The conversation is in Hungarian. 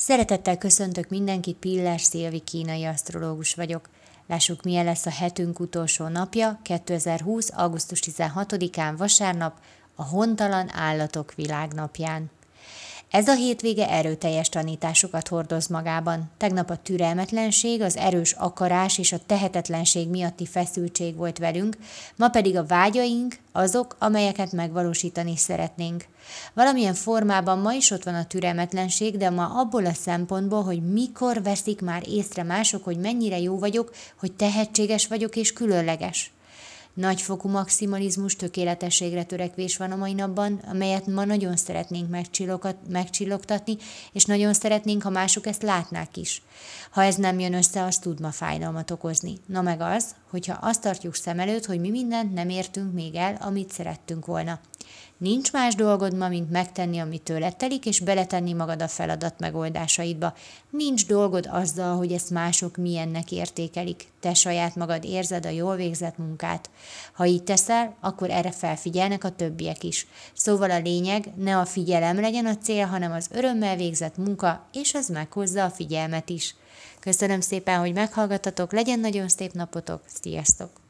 Szeretettel köszöntök mindenkit, Pillás Szilvi kínai asztrológus vagyok. Lássuk, milyen lesz a hetünk utolsó napja, 2020. augusztus 16-án vasárnap, a Hontalan Állatok Világnapján. Ez a hétvége erőteljes tanításokat hordoz magában. Tegnap a türelmetlenség, az erős akarás és a tehetetlenség miatti feszültség volt velünk, ma pedig a vágyaink azok, amelyeket megvalósítani szeretnénk. Valamilyen formában ma is ott van a türelmetlenség, de ma abból a szempontból, hogy mikor veszik már észre mások, hogy mennyire jó vagyok, hogy tehetséges vagyok és különleges. Nagyfokú maximalizmus, tökéletességre törekvés van a mai napban, amelyet ma nagyon szeretnénk megcsillogtatni, és nagyon szeretnénk, ha mások ezt látnák is. Ha ez nem jön össze, az tud ma fájdalmat okozni. Na meg az, hogyha azt tartjuk szem előtt, hogy mi mindent nem értünk még el, amit szerettünk volna. Nincs más dolgod ma, mint megtenni, amit tőled telik, és beletenni magad a feladat megoldásaidba. Nincs dolgod azzal, hogy ezt mások milyennek értékelik. Te saját magad érzed a jól végzett munkát. Ha így teszel, akkor erre felfigyelnek a többiek is. Szóval a lényeg, ne a figyelem legyen a cél, hanem az örömmel végzett munka, és az meghozza a figyelmet is. Köszönöm szépen, hogy meghallgattatok, legyen nagyon szép napotok, sziasztok!